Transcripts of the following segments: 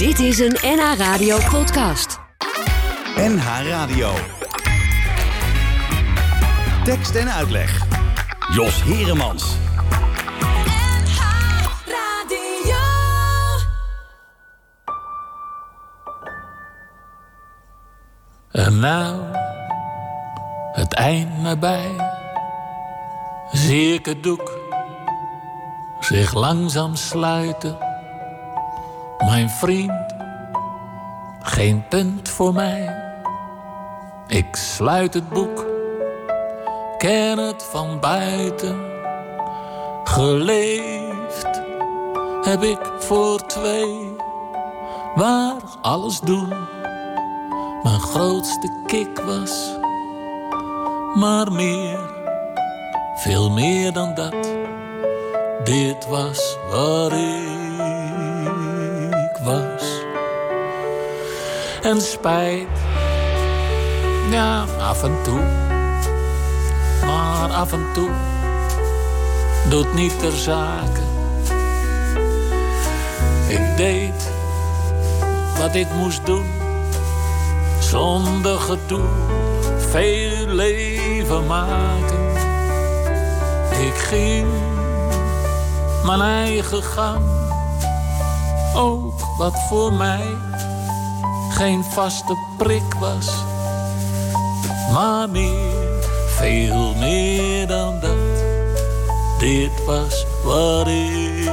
Dit is een NH Radio podcast. NH Radio. Tekst en uitleg. Jos Heremans. En nou, het eind nabij, zie ik het doek zich langzaam sluiten. Mijn vriend, geen punt voor mij. Ik sluit het boek, ken het van buiten. Geleefd heb ik voor twee, waar alles doen mijn grootste kick was. Maar meer, veel meer dan dat. Dit was waar ik was. En spijt, ja, af en toe. Maar af en toe doet niet ter zake. Ik deed wat ik moest doen zonder gedoe veel leven maken. Ik ging mijn eigen gang, ook wat voor mij geen vaste prik was, maar meer, veel meer dan dat. Dit was wat ik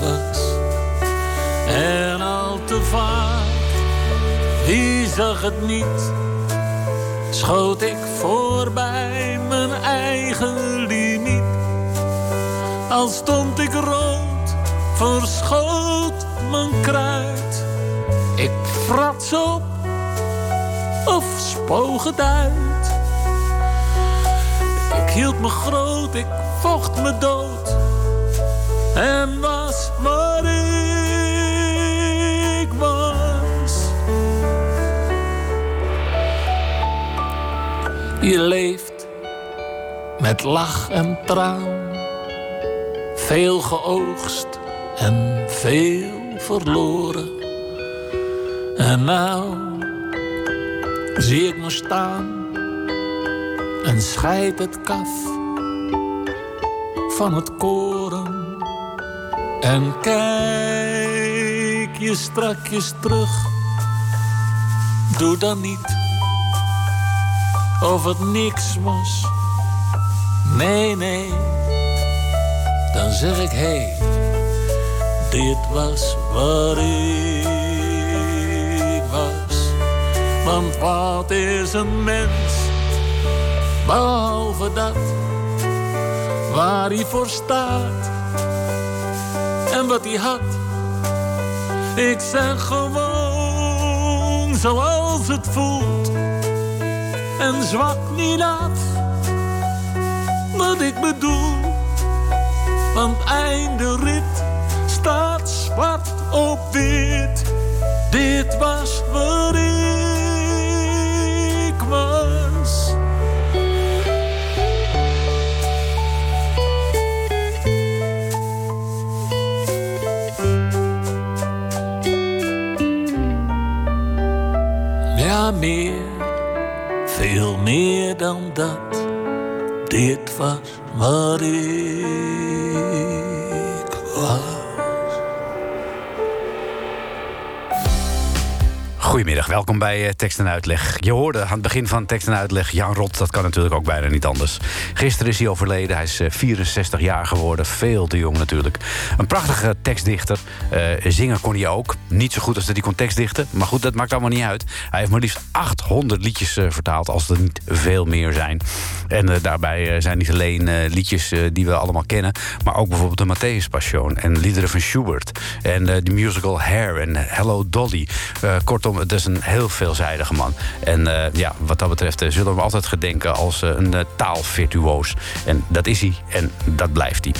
was. En al te vaak wie zag het niet? Schoot ik voorbij mijn eigen limiet. Al stond ik rood, verschoot mijn kruid. Ik frats op of spoog het uit. Ik hield me groot, ik vocht me dood. En was maar ik was. Je leeft met lach en traan, veel geoogst en veel verloren. En nou zie ik me staan en scheid het kaf van het koren. En kijk je strakjes terug, doe dan niet of het niks was. Nee, nee, dan zeg ik hé, hey, dit was wat ik was. Want wat is een mens, behalve dat waar hij voor staat en wat hij had. Ik zeg gewoon zoals het voelt en zwak niet af wat ik bedoel. Want einde rit staat zwart op wit. Dit was wat ik was. Ja, meer veel meer dan dat. Dit was wat ik Goedemiddag, welkom bij eh, Tekst en Uitleg. Je hoorde aan het begin van Tekst en Uitleg Jan Rot, dat kan natuurlijk ook bijna niet anders. Gisteren is hij overleden, hij is eh, 64 jaar geworden, veel te jong natuurlijk. Een prachtige tekstdichter, Eh, zingen kon hij ook. Niet zo goed als dat hij kon tekstdichten, maar goed, dat maakt allemaal niet uit. Hij heeft maar liefst 800 liedjes eh, vertaald, als er niet veel meer zijn. En eh, daarbij eh, zijn niet alleen eh, liedjes eh, die we allemaal kennen, maar ook bijvoorbeeld de Matthäus Passion en liederen van Schubert. En eh, de musical Hair en Hello Dolly. Eh, kortom, het is een heel veelzijdige man. En eh, ja, wat dat betreft eh, zullen we hem altijd gedenken als eh, een taalvirtuoos. En dat is hij en dat blijft hij.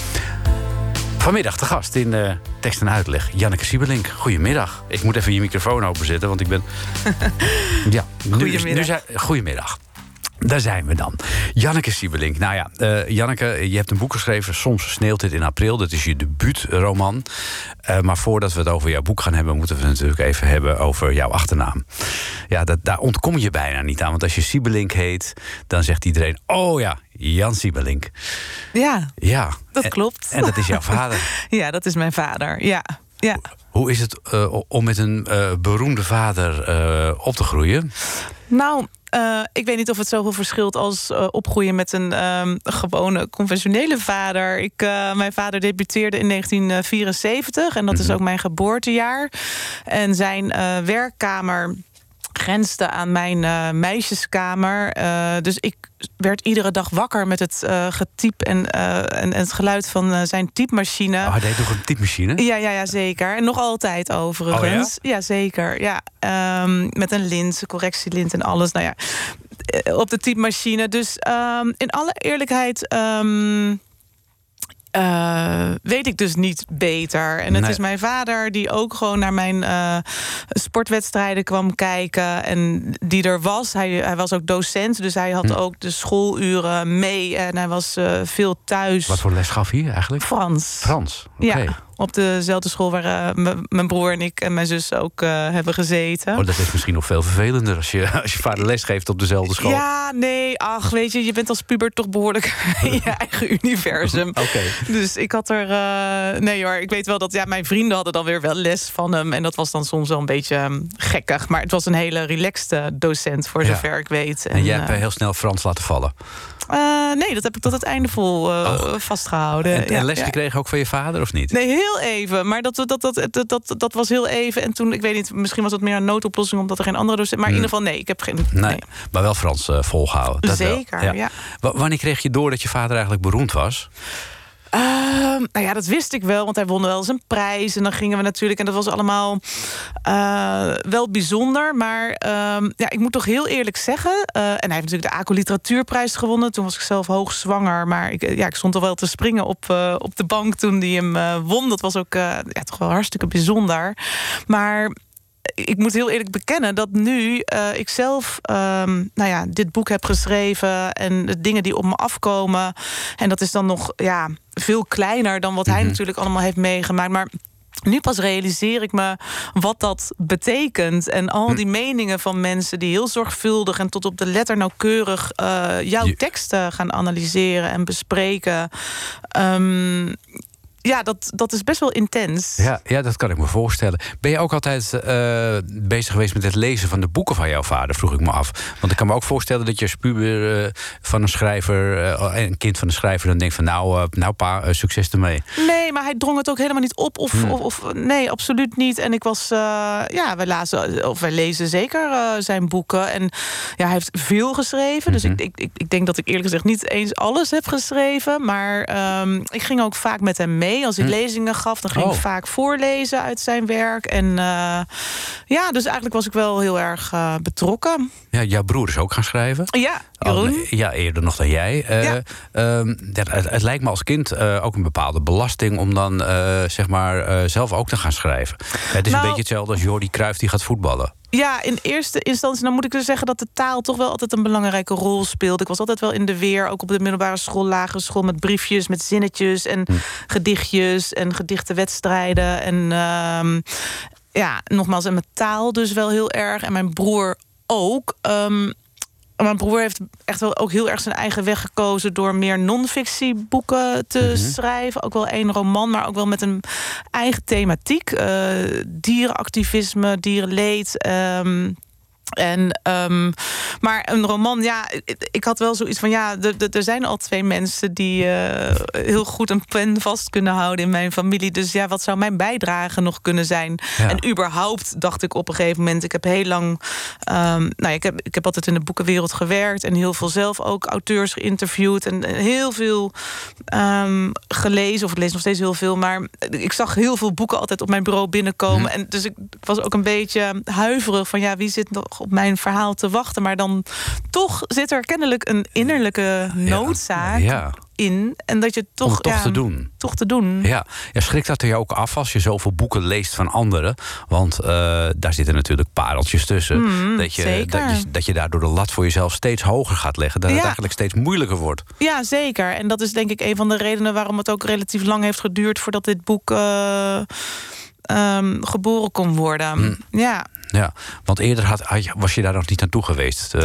Vanmiddag te gast in eh, tekst en uitleg. Janneke Siebelink, goedemiddag. Ik moet even je microfoon openzetten, want ik ben... ja, nu, nu Goedemiddag. zijn- goedemiddag. Daar zijn we dan. Janneke Siebelink. Nou ja, uh, Janneke, je hebt een boek geschreven. Soms sneeuwt het in april. Dat is je debuutroman. Uh, maar voordat we het over jouw boek gaan hebben... moeten we het natuurlijk even hebben over jouw achternaam. Ja, dat, daar ontkom je bijna niet aan. Want als je Siebelink heet, dan zegt iedereen... oh ja, Jan Siebelink. Ja, ja. dat klopt. En dat is jouw vader. ja, dat is mijn vader, ja. ja. Hoe is het uh, om met een uh, beroemde vader uh, op te groeien? Nou, ik weet niet of het zoveel verschilt als opgroeien met een um, gewone conventionele vader. Ik, mijn vader debuteerde in 1974 en dat mm -hmm. is ook mijn geboortejaar. En zijn werkkamer grensde aan mijn uh, meisjeskamer. Uh, dus ik werd iedere dag wakker met het uh, getyp en, en, en, het geluid van zijn typemachine. Oh, hij deed toch een typemachine? Ja, ja, ja, zeker. En nog altijd overigens. Oh, ja? ja? zeker. Ja, um, met een lint, correctielint en alles. Nou ja, op de typemachine. Dus um, in alle eerlijkheid... Um, uh, weet ik dus niet beter. En het Nee. is mijn vader die ook gewoon naar mijn uh, sportwedstrijden kwam kijken. En die er was. Hij, hij was ook docent, dus hij had Hm. ook de schooluren mee. En hij was uh, veel thuis. Wat voor les gaf hij eigenlijk? Frans. Frans. Oké. Ja, op dezelfde school waar m- mijn broer en ik en mijn zus ook uh, hebben gezeten. Oh, dat is misschien nog veel vervelender als je, als je vader les geeft op dezelfde school. Ja, nee, ach, weet je, je bent als puber toch behoorlijk in je eigen universum. Oké. Dus ik had er. Uh, nee hoor, ik weet wel dat ja, mijn vrienden hadden dan weer wel les van hem. En dat was dan soms wel een beetje um, gekkig. Maar het was een hele relaxed docent, voor Ja. zover ik weet. En jij uh, hebt heel snel Frans laten vallen. Uh, nee, dat heb ik tot het einde vol uh, vastgehouden. En, en Ja, les ja. gekregen ook van je vader, of niet? Nee, heel even. Maar dat, dat, dat, dat, dat, dat was heel even. En toen, ik weet niet, misschien was het meer een noodoplossing... omdat er geen andere docent... Maar in Hmm. ieder geval, nee, ik heb geen... Nee, nee. maar wel Frans eh, volgehouden. Dat wel. Zeker, ja. Wa- Wanneer kreeg je door dat je vader eigenlijk beroemd was? Ehm, nou ja, dat wist ik wel, want hij won wel eens een prijs. En dan gingen we natuurlijk, en dat was allemaal eh, wel bijzonder. Maar ehm, ja, ik moet toch heel eerlijk zeggen... eh, en hij heeft natuurlijk de ACO Literatuurprijs gewonnen. Toen was ik zelf hoogzwanger. Maar ik, ja, ik stond al wel te springen op, eh, op de bank toen hij hem eh, won. Dat was ook eh, ja, toch wel hartstikke bijzonder. Maar ik moet heel eerlijk bekennen dat nu uh, ik zelf um, nou ja, dit boek heb geschreven en de dingen die op me afkomen. En dat is dan nog ja, veel kleiner dan wat hij Mhm. natuurlijk allemaal heeft meegemaakt. Maar nu pas realiseer ik me wat dat betekent. En al die meningen van mensen die heel zorgvuldig en tot op de letter nauwkeurig uh, jouw Je- teksten gaan analyseren en bespreken. Um, ja, dat, dat is best wel intens. Ja, ja, dat kan ik me voorstellen. Ben je ook altijd eh, bezig geweest met het lezen van de boeken van jouw vader, vroeg ik me af. Want ik kan me ook voorstellen dat je als puber eh, van een schrijver, eh, een kind van een schrijver, dan denkt van nou, nou pa, succes ermee. Nee, maar hij drong het ook helemaal niet op. Of, Hmm. of, of nee, absoluut niet. En ik was, uh, ja, wij, lazen, of wij lezen zeker uh, zijn boeken. En ja, hij heeft veel geschreven. Dus Mhm. ik, ik, ik, ik denk dat ik eerlijk gezegd niet eens alles heb geschreven. Maar um, ik ging ook vaak met hem mee. Als hij Hm. lezingen gaf, dan ging Oh. ik vaak voorlezen uit zijn werk. En uh, ja, dus eigenlijk was ik wel heel erg uh, betrokken. Ja, jouw broer is ook gaan schrijven. Ja. Al- ja, eerder nog dan jij. Eh, Ja. ehm, het, het lijkt me als kind eh, ook een bepaalde belasting om dan eh, zeg maar eh, zelf ook te gaan schrijven. Het is Nou- een beetje hetzelfde als Jordi Cruijff die gaat voetballen. Ja, in eerste instantie dan moet ik dus zeggen dat de taal toch wel altijd een belangrijke rol speelt. Ik was altijd wel in de weer, ook op de middelbare school, lagere school, met briefjes, met zinnetjes en gedichtjes en gedichtenwedstrijden. En ehm, ja, nogmaals, en mijn taal dus wel heel erg. En mijn broer ook. Ehm, mijn broer heeft echt wel ook heel erg zijn eigen weg gekozen door meer non-fictieboeken te Mhm. schrijven. Ook wel één roman, maar ook wel met een eigen thematiek. Eh, dierenactivisme, dierenleed. ehm, en, um, maar een roman, ja, ik, had wel zoiets van... ja, er- zijn al twee mensen die uh, heel goed een pen vast kunnen houden in mijn familie. Dus ja, wat zou mijn bijdrage nog kunnen zijn? Ja. En überhaupt dacht ik op een gegeven moment... ik heb heel lang... Um, nou, ik, heb, ik heb altijd in de boekenwereld gewerkt... en heel veel zelf ook auteurs geïnterviewd... en heel veel um, gelezen, of ik lees nog steeds heel veel... maar ik zag heel veel boeken altijd op mijn bureau binnenkomen. Hm. En dus ik was ook een beetje huiverig van... ja, wie zit nog op mijn verhaal te wachten? Maar dan toch zit er kennelijk een innerlijke noodzaak... Ja. in. En dat je toch. Toch ja, te doen. Toch te doen. Ja. ja, schrikt dat er je ook af als je zoveel boeken leest van anderen? Want eh, daar zitten natuurlijk pareltjes tussen. Mm, dat, je, zeker. dat, je, dat je daardoor de lat voor jezelf steeds hoger gaat leggen. Dat het eigenlijk steeds moeilijker wordt. Ja, zeker. En dat is denk ik een van de redenen waarom het ook relatief lang heeft geduurd voordat dit boek eh, ehm, geboren kon worden. Mm. Ja. Ja, want eerder had, was je daar nog niet naartoe geweest. Eh,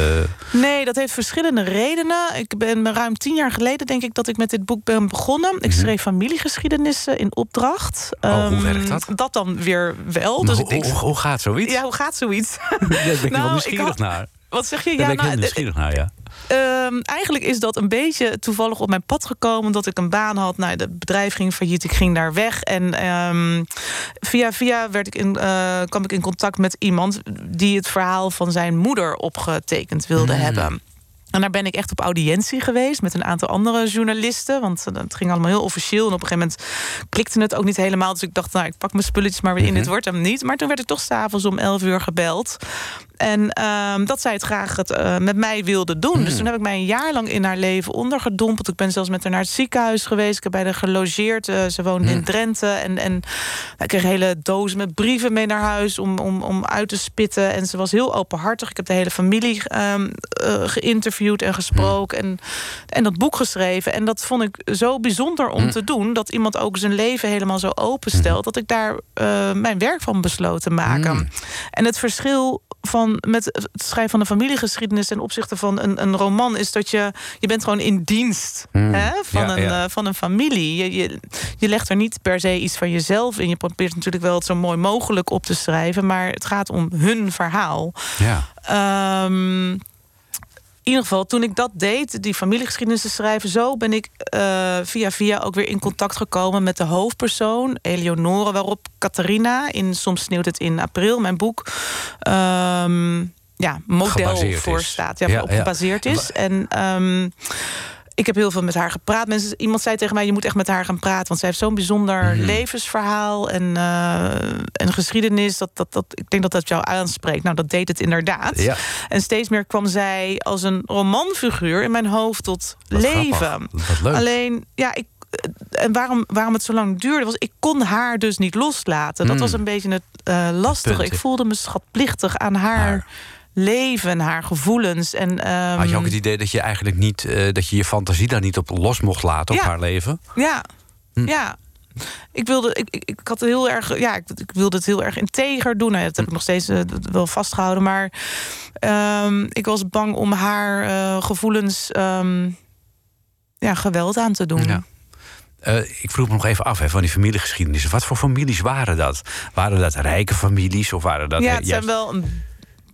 Nee, dat heeft verschillende redenen. Ik ben ruim tien jaar geleden, denk ik, dat ik met dit boek ben begonnen. Ik schreef familiegeschiedenissen in opdracht. Mhm. Oh, hoe Ehm, werkt dat? Dat dan weer wel. Dus hoe, ik denk, hoe, hoe gaat zoiets? ja, hoe gaat zoiets? Ja, daar ben ik Nou, ik nieuwsgierig had- naar. Wat zeg je? Daar Ja, ben ik heel nou, nieuwsgierig naar, ja. Ehm, eigenlijk is dat een beetje toevallig op mijn pad gekomen. Dat ik een baan had. Nou, het bedrijf ging failliet. Ik ging daar weg. En ehm, via via werd ik in, eh, kwam ik in contact met iemand die het verhaal van zijn moeder opgetekend wilde Hmm. hebben. En daar ben ik echt op audiëntie geweest met een aantal andere journalisten. Want eh, het ging allemaal heel officieel. En op een gegeven moment klikte het ook niet helemaal. Dus ik dacht, nou, ik pak mijn spulletjes maar weer in. Mhm. Dit wordt hem niet. Maar toen werd ik toch s'avonds om 11 uur gebeld. En ehm, dat zij het graag het, eh, met mij wilde doen. Hmm. Dus toen heb ik mij een jaar lang in haar leven ondergedompeld. Ik ben zelfs met haar naar het ziekenhuis geweest. Ik heb bij haar gelogeerd. Eh, ze woonde Hmm. in Drenthe. En, en ik kreeg hele dozen met brieven mee naar huis om, om, om uit te spitten. En ze was heel openhartig. Ik heb de hele familie ehm, eh, geïnterviewd en gesproken. En, en dat boek geschreven. En dat vond ik zo bijzonder om Hmm. te doen. Dat iemand ook zijn leven helemaal zo openstelt. Dat ik daar mijn werk van besloot te maken. Hmm. En het verschil van met het schrijven van een familiegeschiedenis ten opzichte van een, een roman is dat je je bent gewoon in dienst Hmm. hè, van, Ja, een, ja. eh, van een familie. Je, je, je legt er niet per se iets van jezelf in. Je probeert natuurlijk wel het zo mooi mogelijk op te schrijven, maar het gaat om hun verhaal. Ja. Ehm, in ieder geval, toen ik dat deed, die familiegeschiedenis te schrijven, zo ben ik eh, via via ook weer in contact gekomen met de hoofdpersoon, Eleonore, waarop Catharina in Soms sneeuwt het in april, mijn boek, ehm, ja, model voor staat, ja, Ja, op ja. gebaseerd is. En ehm, ik heb heel veel met haar gepraat. Mensen, iemand zei tegen mij: je moet echt met haar gaan praten, want zij heeft zo'n bijzonder Mhm. levensverhaal en, eh, en geschiedenis. Dat, dat, dat, ik denk dat dat jou aanspreekt. Nou, dat deed het inderdaad. Ja. En steeds meer kwam zij als een romanfiguur in mijn hoofd tot Wat leven. grappig. Wat leuk. Alleen, ja, ik. En waarom, waarom het zo lang duurde, was ik kon haar dus niet loslaten. Dat Hmm. was een beetje het eh, lastige. ik voelde me schatplichtig aan haar, Haar. Leven, haar gevoelens. En, ehm, Had je ook het idee dat je eigenlijk niet, eh, dat je je fantasie daar niet op los mocht laten op haar leven? Ja, Hm. ja. Ik wilde, ik, ik, ik had heel erg, ja, ik, ik wilde het heel erg integer doen. Nou, dat heb ik nog steeds eh, wel vastgehouden. Maar ehm, ik was bang om haar eh, gevoelens ehm, ja, geweld aan te doen. Ja. Ik vroeg me nog even af hè, van die familiegeschiedenis. Wat voor families waren dat? Waren dat rijke families of waren dat ja, het zijn wel een.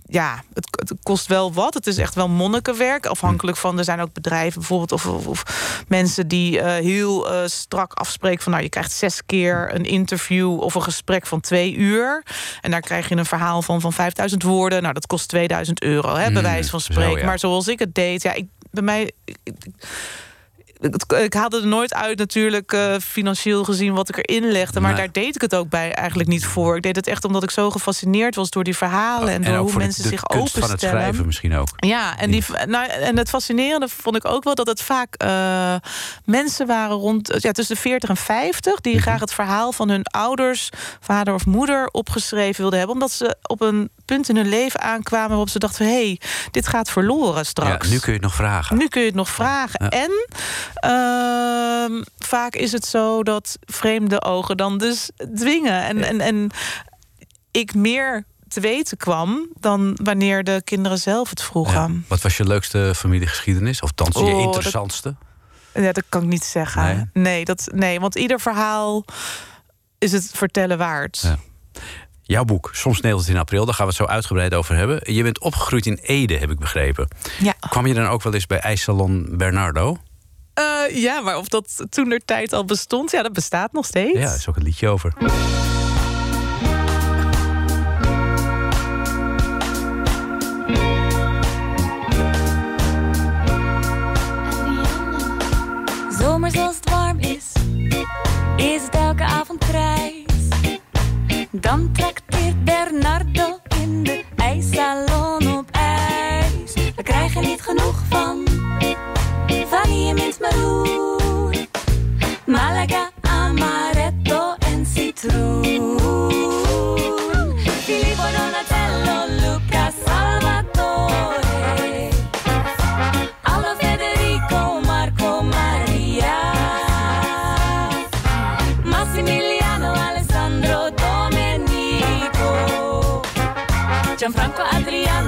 Ja, het, het kost wel wat. Het is echt wel monnikenwerk. Afhankelijk van. Er zijn ook bedrijven bijvoorbeeld. Of, of, of mensen die eh, heel eh, strak afspreken. van nou, je krijgt zes keer een interview. of een gesprek van twee uur. En daar krijg je een verhaal van, van 5000 woorden. Nou, dat kost 2000 euro, hè, bij Mm, wijze van zo, spreken. ja. Maar zoals ik het deed. Ja, ik, bij mij. ik- ik- haalde er nooit uit natuurlijk eh, financieel gezien wat ik erin legde. Maar Nee. daar deed ik het ook bij eigenlijk niet voor. Ik deed het echt omdat ik zo gefascineerd was door die verhalen... en, door hoe de- mensen de zich kunst van het openstellen. schrijven misschien ook. Ja, en, die, nou, en het fascinerende vond ik ook wel dat het vaak eh, mensen waren rond ja, tussen de 40 en 50 die Mhm. graag het verhaal van hun ouders, vader of moeder opgeschreven wilden hebben, omdat ze op een punt in hun leven aankwamen waarop ze dachten: hé, hey, dit gaat verloren Ja, straks. nu kun je het nog vragen. Nu kun je het nog vragen. Ja. En ehm, vaak is het zo dat vreemde ogen dan dus dwingen. En, en, en ik meer te weten kwam dan wanneer de kinderen zelf het Ja. vroegen. Wat was je leukste familiegeschiedenis? Of thans je Oh, dat- interessantste? Ja, dat kan ik niet zeggen. Nee? Nee, dat, nee want ieder verhaal is het vertellen waard. Ja. Jouw boek, Soms sneeuwt het in april, daar gaan we het zo uitgebreid over hebben. Je bent opgegroeid in Ede, heb ik begrepen. Ja. Kwam je dan ook wel eens bij IJssalon Bernardo? Eh, ja, maar of dat toen der tijd al bestond, ja, dat bestaat nog steeds. Ja, daar is ook een liedje over. Dan trakteert Bernardo in de ijssalon op ijs. We krijgen niet genoeg van, vanille mint maroon. Malaga, amaretto en citroen. Gianfranco, Adriano,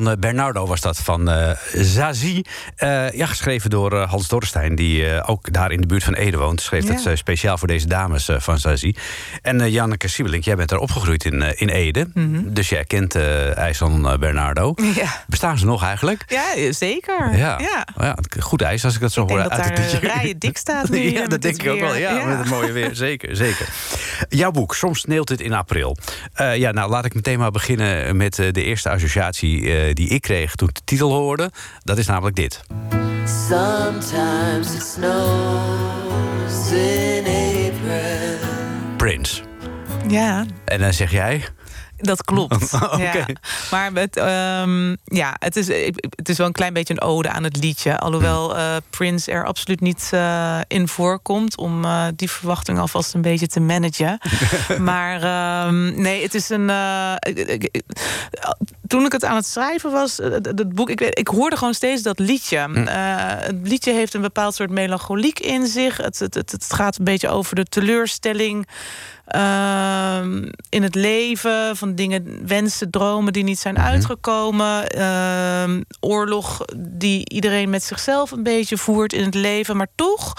Eh, Bernardo was dat van eh Zazie. Eh, ja, geschreven door Hans Dorrestein, die ook daar in de buurt van Ede woont. Schreef dat Ja. speciaal voor deze dames van Zazie. En Janneke Siebelink, jij bent daar opgegroeid in, in Ede. Dus jij kent eh, Bernardo. Ja. Bestaan ze nog eigenlijk? Ja, zeker. Ja. ja. ja. goed ijs als ik dat zo Ik hoor. denk dat uit daar liedje. rijen dik staat nu. ja, dat denk ik ook wel. Ja, met het mooie weer. Zeker, zeker. Jouw boek, Soms sneeuwt het in april. Ja, nou, laat ik meteen maar beginnen met de eerste associatie eh, die ik kreeg toen ik de titel hoorde. Dat is namelijk dit. Sometimes it snows in April. Prince. Ja, En dan zeg jij... dat klopt. Ja. Maar het, ehm, ja, het, is, het is wel een klein beetje een ode aan het liedje. Alhoewel eh, Prince er absoluut niet eh, in voorkomt... om eh, die verwachting alvast een beetje te managen. maar ehm, nee, het is een... toen ik het aan het schrijven was, het, het boek... Ik, ik hoorde gewoon steeds dat liedje. Eh, het liedje heeft een bepaald soort melancholiek in zich. Het, het, het, het gaat een beetje over de teleurstelling... ehm, in het leven, van dingen, wensen, dromen die niet zijn uitgekomen. Ehm, oorlog die iedereen met zichzelf een beetje voert in het leven. Maar toch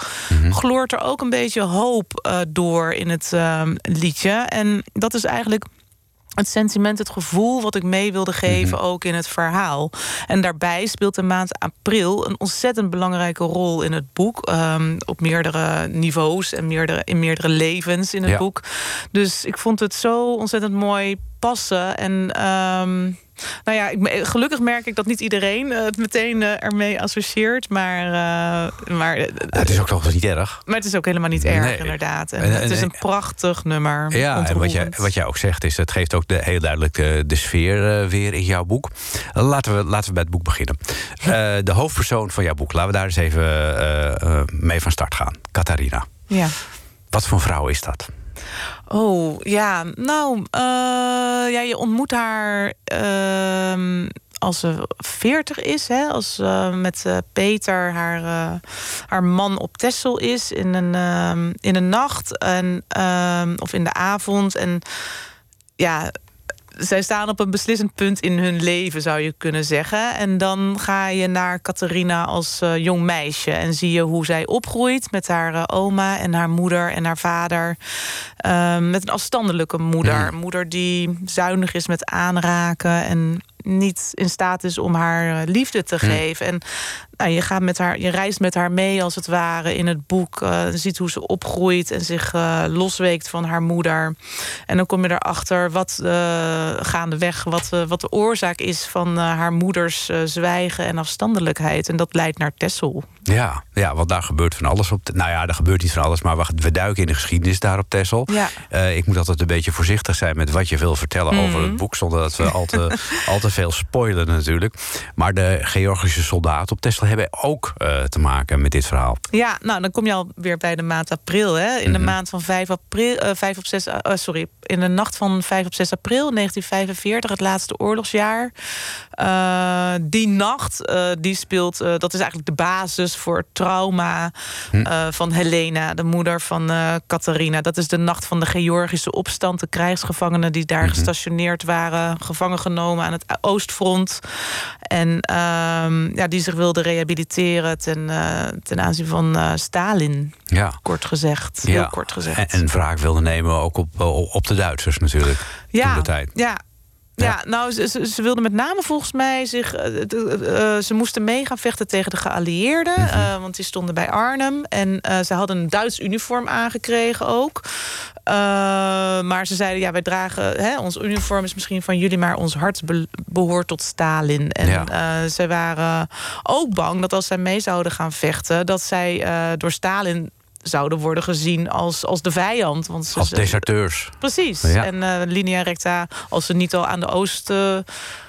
gloort er ook een beetje hoop eh, door in het ehm, liedje. En dat is eigenlijk het sentiment, het gevoel wat ik mee wilde geven, ook in het verhaal. En daarbij speelt de maand april een ontzettend belangrijke rol in het boek. ehm, op meerdere niveaus en meerdere, in meerdere levens in het Ja. boek. Dus ik vond het zo ontzettend mooi passen. En ehm, nou ja, ik, gelukkig merk ik dat niet iedereen eh, het meteen eh, ermee associeert. Maar, eh, maar, het is ook wel niet erg. maar het is ook helemaal niet erg, Nee. inderdaad. En En- en- het is en- een prachtig nummer. Ja, en wat jij, wat jij ook zegt, is het geeft ook de, heel duidelijk de, de sfeer weer in jouw boek. Laten we, laten we bij het boek beginnen. De hoofdpersoon van jouw boek, laten we daar eens even mee van start gaan. Catharina. Ja. Wat voor vrouw is dat? Oh, ja. Nou, eh, ja, je ontmoet haar ehm, als ze 40 is. Hè? Als ze met eh, Peter, haar, eh, haar man, op Texel is in een, ehm, in een nacht. En, ehm, of in de avond. En ja, zij staan op een beslissend punt in hun leven, zou je kunnen zeggen. En dan ga je naar Catharina als eh, jong meisje. En zie je hoe zij opgroeit met haar eh, oma en haar moeder en haar vader. Ehm, met een afstandelijke moeder. Een moeder die zuinig is met aanraken en niet in staat is om haar eh, liefde te geven. En nou, je, gaat met haar, je reist met haar mee, als het ware, in het boek. Eh, ziet hoe ze opgroeit en zich eh, losweekt van haar moeder. En dan kom je erachter wat eh, gaandeweg, wat, wat de oorzaak is van haar moeders zwijgen en afstandelijkheid. En dat leidt naar Tessel. Ja, ja, want daar gebeurt van alles op. Nou ja, er gebeurt niet van alles, maar we, we duiken in de geschiedenis daar op Texel. Ja. Ik moet altijd een beetje voorzichtig zijn met wat je wil vertellen over het boek, zonder dat we al te, al te veel spoilen natuurlijk. Maar de Georgische soldaten op Texel hebben ook eh, te maken met dit verhaal. Ja, nou dan kom je alweer bij de maand april. Hè? In de maand van 5 april, eh 5 op 6, eh, sorry, in de nacht van 5 op 6 april 1945, het laatste oorlogsjaar. Eh, die nacht, eh, die speelt, eh, dat is eigenlijk de basis voor het trauma eh, van Helena, de moeder van Catharina. Dat is de nacht van de Georgische opstand, de krijgsgevangenen die daar gestationeerd waren, gevangen genomen aan het Oostfront. En ehm, ja, die zich wilden rehabiliteren ten, ten aanzien van Stalin, Ja. kort gezegd. Heel kort gezegd. En, en wraak wilde nemen ook op, op de Duitsers natuurlijk. ja, toen de tijd. Ja. Ja. Nou, ze, ze, ze wilden met name volgens mij zich. eh, de- eh, ze moesten mee gaan vechten tegen de geallieerden. Mhm. eh, want die stonden bij Arnhem. En eh, ze hadden een Duits uniform aangekregen ook. Eh, maar ze zeiden: ja, wij dragen. Hè, ons uniform is misschien van jullie, maar ons hart be- behoort tot Stalin. En Ja. eh, zij waren ook bang dat als zij mee zouden gaan vechten, dat zij eh, door Stalin zouden worden gezien als, als de vijand. Want ze, Als deserteurs. Precies. Ja. En eh, linea recta, als ze niet al aan de oost... eh,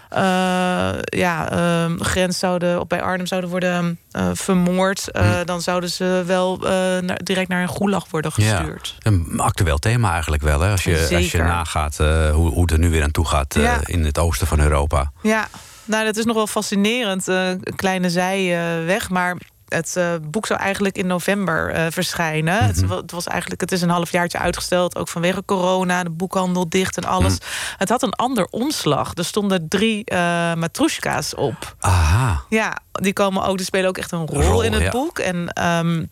eh, ja, eh, grens zouden, op bij Arnhem zouden worden eh, vermoord... Hm. dan zouden ze wel naar- direct naar een gulag worden gestuurd. Een actueel thema eigenlijk wel, hè? Als je, als je nagaat hoe, hoe het er nu weer aan toe gaat Ja. in het oosten van Europa. Ja, nou, dat is nog wel fascinerend. een kleine zijweg, maar... Het eh, boek zou eigenlijk in november eh, verschijnen. het, wa- het, was eigenlijk, het is een halfjaartje uitgesteld, ook vanwege corona, de boekhandel dicht en alles. Het had een ander omslag. Er stonden drie eh matroeska's op. Aha. Ja, die komen ook, die spelen ook echt een rol, rol, in het ja. boek. En ehm,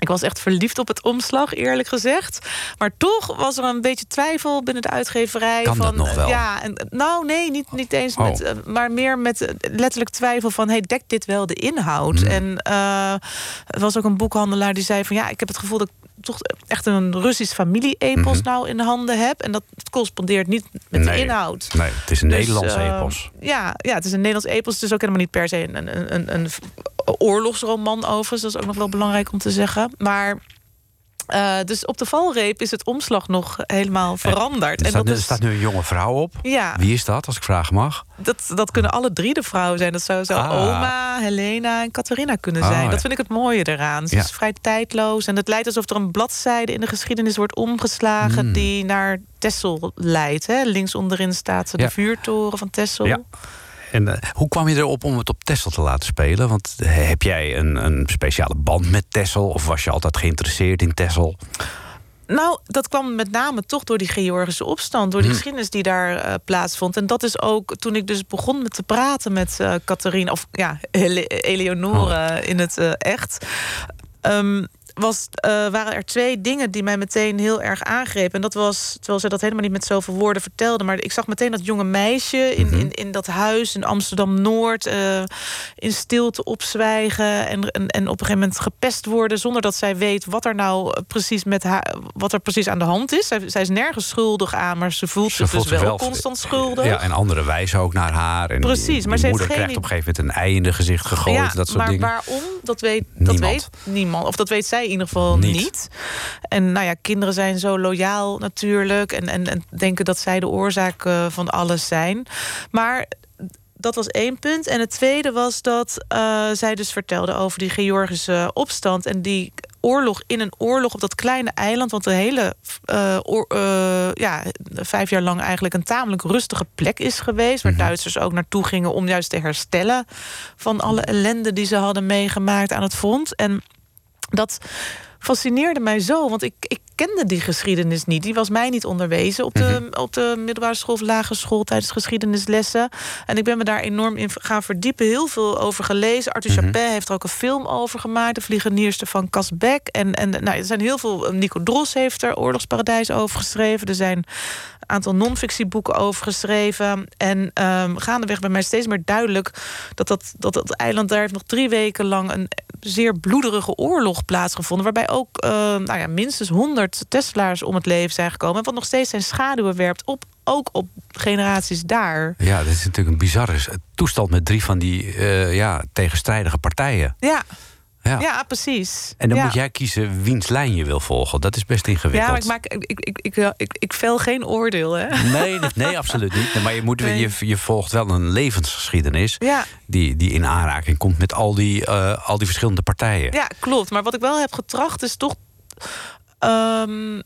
ik was echt verliefd op het omslag, eerlijk gezegd. Maar toch was er een beetje twijfel binnen de uitgeverij. Kan dat van, nog wel? Ja, en, nou nee, niet, niet eens Oh. met, eh, maar meer met eh, letterlijk twijfel van, hey, dekt dit wel de inhoud? Hmm. En eh, er was ook een boekhandelaar die zei van, ja, ik heb het gevoel dat ik toch echt een Russisch familie-epos nou in de handen heb. En dat correspondeert niet met de Mhm. Inhoud. Nee, het is een Dus, Nederlandse eh, epos. Ja, ja, het is een Nederlands epos. Het is ook helemaal niet per se een, een, een, een oorlogsroman overigens. Dat is ook nog wel belangrijk om te zeggen. Maar... eh, dus op de valreep is het omslag nog helemaal veranderd. Er en staat, dat er is, staat nu een jonge vrouw op. ja, Wie is dat, als ik vragen mag? dat, dat kunnen alle drie de vrouwen zijn. Dat zou, zou Ah. oma, Helena en Catharina kunnen zijn. ja. Dat vind ik het mooie eraan. Ze Ja. is vrij tijdloos. En het lijkt alsof er een bladzijde in de geschiedenis wordt omgeslagen... Hmm. die naar Tessel leidt. Hè? Links onderin staat de Ja. vuurtoren van Tessel. Ja. En eh, hoe kwam je erop om het op Texel te laten spelen? Want eh, heb jij een, een speciale band met Texel? Of was je altijd geïnteresseerd in Texel? Nou, dat kwam met name toch door die Georgische opstand, door die Hmm. geschiedenis die daar eh, plaatsvond. En dat is ook toen ik dus begon met te praten met Catharina, of ja, Ele- Eleonore Oh. in het echt. Ehm, was, eh, waren er twee dingen die mij meteen heel erg aangrepen. En dat was, terwijl ze dat helemaal niet met zoveel woorden vertelde... maar ik zag meteen dat jonge meisje in, Mhm. in, in dat huis in Amsterdam-Noord... eh, in stilte opzwijgen en, en, en op een gegeven moment gepest worden... zonder dat zij weet wat er nou precies, met haar, wat er precies aan de hand is. Zij, zij is nergens schuldig aan, maar ze voelt zich dus wel, wel- constant schuldig. Ja, en anderen wijzen ook naar haar. En Precies, die- maar die ze heeft moeder geen krijgt op een gegeven moment een ei in de gezicht gegooid. dat soort maar dingen. waarom? Dat weet, dat Niemand. weet niemand. Of dat weet zij in ieder geval Niet. niet. En nou ja, kinderen zijn zo loyaal natuurlijk. En, en, en denken dat zij de oorzaak eh, van alles zijn. Maar dat was één punt. En het tweede was dat eh, zij dus vertelde over die Georgische opstand. En die oorlog in een oorlog op dat kleine eiland. Want de hele eh, oor- ja, vijf jaar lang eigenlijk een tamelijk rustige plek is geweest. Waar Duitsers ook naartoe gingen om juist te herstellen van alle ellende die ze hadden meegemaakt aan het front. En dat fascineerde mij zo, want ik, ik kende die geschiedenis niet. Die was mij niet onderwezen op de, op de middelbare school of lagere school tijdens geschiedenislessen. En ik ben me daar enorm in gaan verdiepen. Heel veel over gelezen. Arthur Chapet heeft er ook een film over gemaakt. De vliegenierste van Casbeck. En, en nou, er zijn heel veel. Nico Dros heeft er Oorlogsparadijs over geschreven. Er zijn een aantal non-fictieboeken over geschreven. En ehm gaandeweg bij mij steeds meer duidelijk dat dat, dat dat eiland daar heeft nog drie weken lang een zeer bloederige oorlog plaatsgevonden. Waarbij ook eh, nou ja, minstens 100 Tesla's om het leven zijn gekomen. En wat nog steeds zijn schaduwen werpt op, ook op generaties daar. Ja, dat is natuurlijk een bizarre toestand met drie van die eh, ja, tegenstrijdige partijen. Ja, Ja. ja precies. En dan ja. moet jij kiezen wiens lijn je wil volgen. Dat is best ingewikkeld. Ja, maar ik, maak, ik, ik, ik, ik, ik, ik vel geen oordeel, hè? Nee, nee, absoluut niet. Maar je, moet, Nee. je, je volgt wel een levensgeschiedenis... Ja. Die, die in aanraking komt met al die, eh, al die verschillende partijen. Ja, klopt. Maar wat ik wel heb getracht is toch. ehm,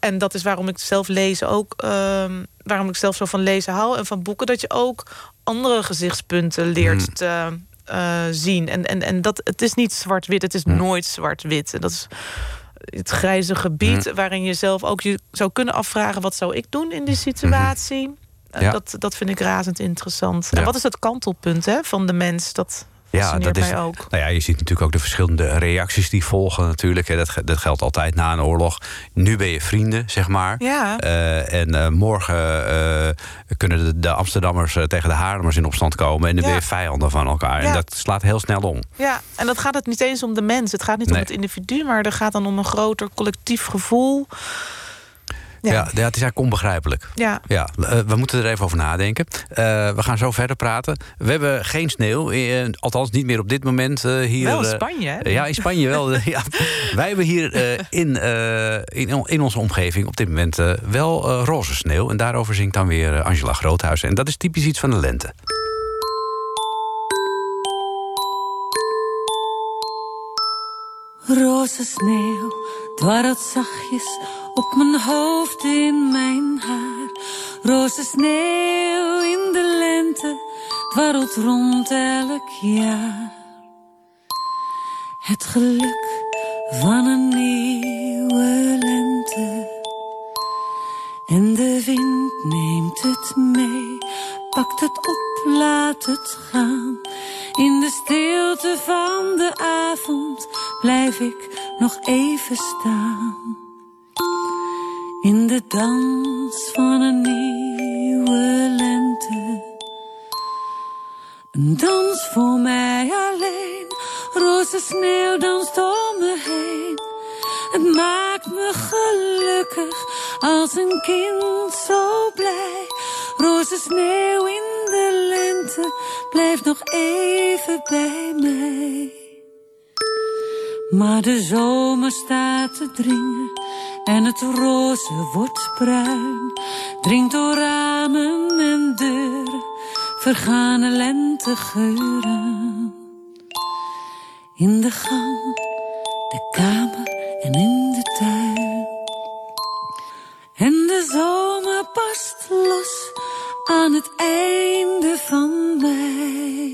en dat is waarom ik zelf lezen ook. ehm, waarom ik zelf zo van lezen hou en van boeken. Dat je ook andere gezichtspunten leert Mm. te eh, zien. En, en, en dat het is niet zwart-wit, het is Mm. nooit zwart-wit. En dat is het grijze gebied Mm. waarin je zelf ook je zou kunnen afvragen: wat zou ik doen in die situatie? Eh, Ja. dat, dat vind ik razend interessant. Ja. En wat is het kantelpunt hè, van de mens? Dat Ja, dat is. ook. Nou ja, je ziet natuurlijk ook de verschillende reacties die volgen, natuurlijk. hè. Dat, dat geldt altijd na een oorlog. Nu ben je vrienden, zeg maar. Ja. Eh, en eh, morgen eh, kunnen de, de Amsterdammers tegen de Haarlemmers in opstand komen. En dan Ja. ben je vijanden van elkaar. En dat slaat heel snel om. Ja, en dat gaat het niet eens om de mens. Het gaat niet om het individu, maar er gaat dan om een groter collectief gevoel. Ja. Ja. Het is eigenlijk onbegrijpelijk. Ja. Ja, eh, we moeten er even over nadenken. Eh, we gaan zo verder praten. We hebben geen sneeuw, eh, althans niet meer op dit moment eh, hier. Wel in eh, Spanje, hè? eh, ja, in Spanje wel. ja. Wij hebben hier eh, in, eh, in, in onze omgeving op dit moment eh, wel eh, roze sneeuw. En daarover zingt dan weer eh, Angela Groothuis. En dat is typisch iets van de lente. Roze sneeuw dwarrelt zachtjes op mijn hoofd in mijn haar. Roze sneeuw in de lente dwarrelt rond elk jaar. Het geluk van een nieuwe lente. En de wind neemt het mee, pakt het op, laat het gaan. In de stilte van de avond blijf ik nog even staan. In de dans van een nieuwe lente. Een dans voor mij alleen, roze sneeuw danst om me heen. Het maakt me gelukkig als een kind zo blij. Roze sneeuw in de lente, blijf nog even bij mij. Maar de zomer staat te dringen en het roze wordt bruin. Dringt door ramen en deuren, vergane lentegeuren. In de gang, de kamer en in de tuin. En de zomer past los aan het einde van mei.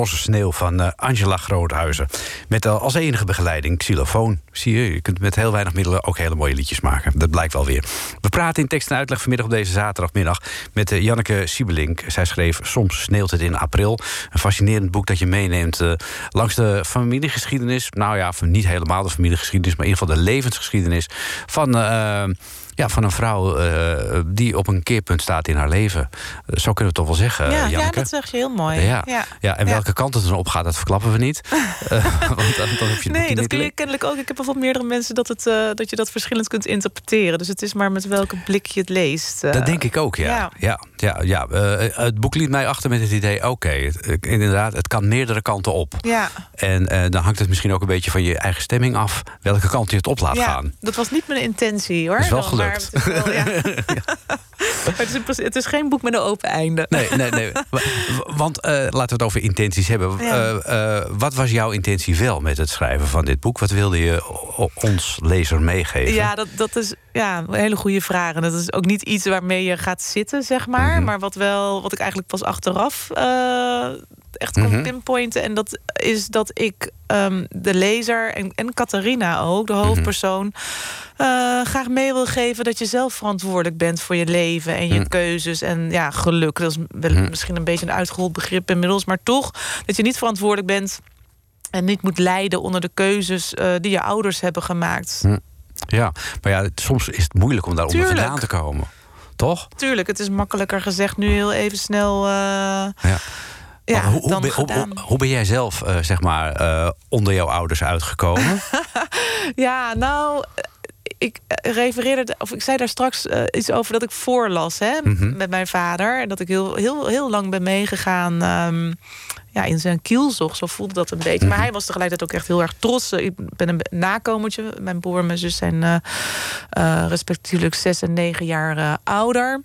Roze Sneeuw van eh, Angela Groothuizen. Met als enige begeleiding xylofoon. Zie je, je kunt met heel weinig middelen ook hele mooie liedjes maken. Dat blijkt wel weer. We praten in tekst en uitleg vanmiddag op deze zaterdagmiddag... met eh, Janneke Siebelink. Zij schreef Soms sneeuwt het in april. Een fascinerend boek dat je meeneemt eh, langs de familiegeschiedenis. Nou ja, niet helemaal de familiegeschiedenis... maar in ieder geval de levensgeschiedenis van... ja, van een vrouw eh, die op een keerpunt staat in haar leven. Zo kunnen we het toch wel zeggen, ja, ja, dat zeg je heel mooi. Ja, ja. en welke kant het dan op gaat, dat verklappen we niet. Eh, want dan, dan heb je het boek Nee, dat kun je le- kennelijk ook. Ik heb al van meerdere mensen dat, het, eh, dat je dat verschillend kunt interpreteren. Dus het is maar met welke blik je het leest. Dat denk ik ook, ja. ja. ja. ja, het boek liet mij achter met het idee... oké, inderdaad, het kan meerdere kanten op. Ja, En dan hangt het misschien ook een beetje van je eigen stemming af... welke kant je het op laat ja, gaan. dat was niet mijn intentie hoor. Is wel Maar het is wel, ja. Maar het, is het geen boek met een open einde. Nee, nee, nee. Wa- wa- Want eh, laten we het over intenties hebben. Ja. Eh, eh, wat was jouw intentie wel met het schrijven van dit boek? Wat wilde je ons lezer meegeven? Ja, dat, dat is ja, een hele goede vraag. En dat is ook niet iets waarmee je gaat zitten, zeg maar. Mhm. Maar wat, wel, wat ik eigenlijk pas achteraf echt kon Mhm. pinpointen. En dat is dat ik ehm, de lezer en, en Catharina ook, Mhm. de hoofdpersoon... eh, graag mee wil geven dat je zelf verantwoordelijk bent voor je leven en je Mhm. keuzes en ja, geluk. Dat is wel Mhm. misschien een beetje een uitgehold begrip inmiddels, maar toch dat je niet verantwoordelijk bent en niet moet lijden onder de keuzes eh, die je ouders hebben gemaakt. Ja, maar ja, soms is het moeilijk om daaronder Tuurlijk. vandaan te komen. Toch? Tuurlijk, het is makkelijker gezegd nu heel even snel. eh, Ja. Ja, hoe, hoe, dan ben, hoe, ben jij zelf, eh, zeg maar, eh, onder jouw ouders uitgekomen? Ja, nou, eh, ik refereerde, of ik zei daar straks iets over dat ik voorlas hè, Mhm. met mijn vader. En dat ik heel, heel, heel lang ben meegegaan ehm, ja, in zijn kielzog. Zo voelde dat een beetje. Mhm. Maar hij was tegelijkertijd ook echt heel erg trots. Ik ben een nakomertje. Mijn broer en mijn zus zijn respectievelijk zes en negen jaar ouder.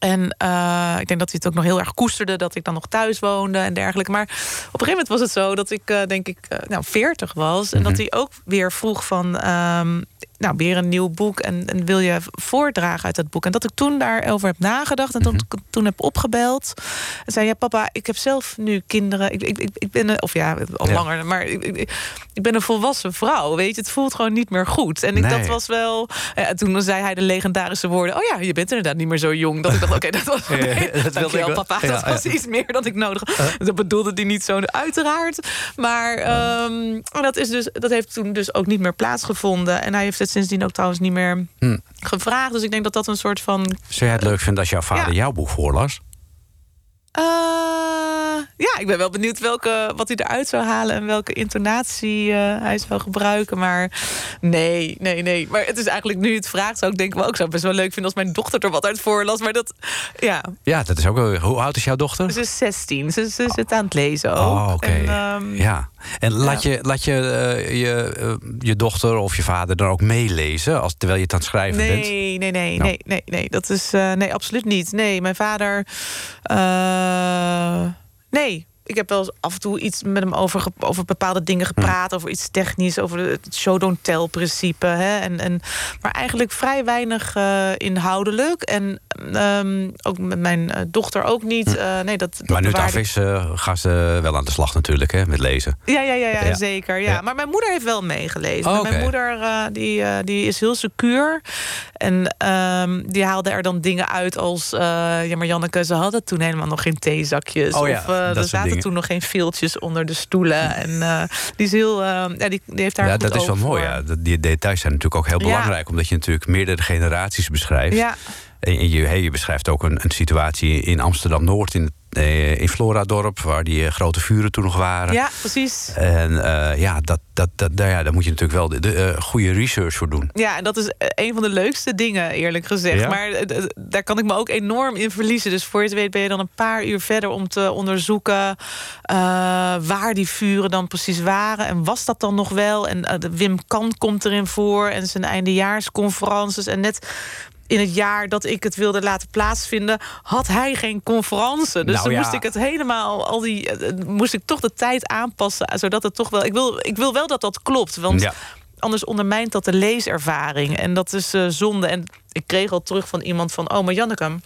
En eh, ik denk dat hij het ook nog heel erg koesterde dat ik dan nog thuis woonde en dergelijke. Maar op een gegeven moment was het zo dat ik, eh, denk ik, eh, nou, 40 was. En dat hij ook weer vroeg van, ehm, nou, weer een nieuw boek. En, en wil je voordragen uit dat boek? En dat ik toen daarover heb nagedacht en toen, toen heb opgebeld. En zei, ja papa, ik heb zelf nu kinderen. Ik, ik, ik, ben, een- of ja, al Ja. langer, maar ik, ik, ik ben een volwassen vrouw. Weet je, het voelt gewoon niet meer goed. En ik, Nee. dat was wel. Ja, toen zei hij de legendarische woorden: Oh ja, je bent inderdaad niet meer zo jong. Dat ik dacht: Oké, dat was. Ja, nee, dat wilde wel. papa. Dat was iets meer dan ik nodig had. Dat bedoelde hij niet zo, uiteraard. Maar ehm, dat, is dus, dat heeft toen dus ook niet meer plaatsgevonden. En hij heeft het sindsdien ook trouwens niet meer Hm. gevraagd. Dus ik denk dat dat een soort van. Zou jij het leuk vinden als jouw vader Ja. jouw boek voorlas? Eh, ja, ik ben wel benieuwd welke, wat hij eruit zou halen en welke intonatie eh, hij zou gebruiken. Maar nee, nee, nee. Maar het is eigenlijk nu het vraagt, zou ik denken, wel, ik zou het best wel leuk vinden als mijn dochter er wat uit voorlas. Maar dat, ja, Ja, dat is ook wel... Hoe oud is jouw dochter? ze is 16. Ze, ze zit aan het lezen ook. Oh, oké. En, ehm, Ja. En laat je, laat je, eh, je, je dochter of je vader dan ook meelezen... Als, terwijl je het aan het schrijven bent? Nee, nee, nee, Nou. nee, nee, nee. Dat is nee, absoluut niet. Nee, mijn vader. Eh, nee. Ik heb wel eens af en toe iets met hem over, over bepaalde dingen Hm. gepraat. Over iets technisch, over het show-don't-tell-principe. hè. En, en, maar eigenlijk vrij weinig eh, inhoudelijk. En ehm, ook met mijn eh, dochter ook niet. Eh, nee, dat, dat. Maar nu het af is, eh, gaan ze wel aan de slag natuurlijk, hè, met lezen. Ja, ja, ja, ja, Ja. zeker. Ja. Ja. Maar mijn moeder heeft wel meegelezen. Oh, Mijn moeder die, die is heel secuur. En ehm, die haalde er dan dingen uit als... ja, maar Janneke, ze hadden toen helemaal nog geen theezakjes. Oh ja, of er zaten toen nog geen veeltjes onder de stoelen. En eh, die is heel... eh, ja, die, die heeft daar Ja, dat is wel mooi. Ja. Die details zijn natuurlijk ook heel belangrijk... omdat je natuurlijk meerdere generaties beschrijft. Ja, En je, hey, je beschrijft ook een, een situatie in Amsterdam-Noord... in, in Floradorp, waar die eh, grote vuren toen nog waren. ja, precies. En eh, ja, dat, dat, dat, daar, ja, daar moet je natuurlijk wel de, de, eh, goede research voor doen. Ja, en dat is eh, een van de leukste dingen, eerlijk gezegd. Ja? Maar eh, eh, daar kan ik me ook enorm in verliezen. Dus voor je het weet ben je dan een paar uur verder om te onderzoeken eh, waar die vuren dan precies waren. En was dat dan nog wel? En eh, Wim Kan komt erin voor en zijn eindejaarsconferences. En net in het jaar dat ik het wilde laten plaatsvinden, had hij geen conferentie. Dus Nou dan ja. moest ik het helemaal, al die, eh, eh, moest ik toch de tijd aanpassen, eh, zodat het toch wel. Ik wil, ik wil wel dat dat klopt, want Ja. anders ondermijnt dat de leeservaring. En dat is zonde. En ik kreeg al terug van iemand van... oh, maar Janneke,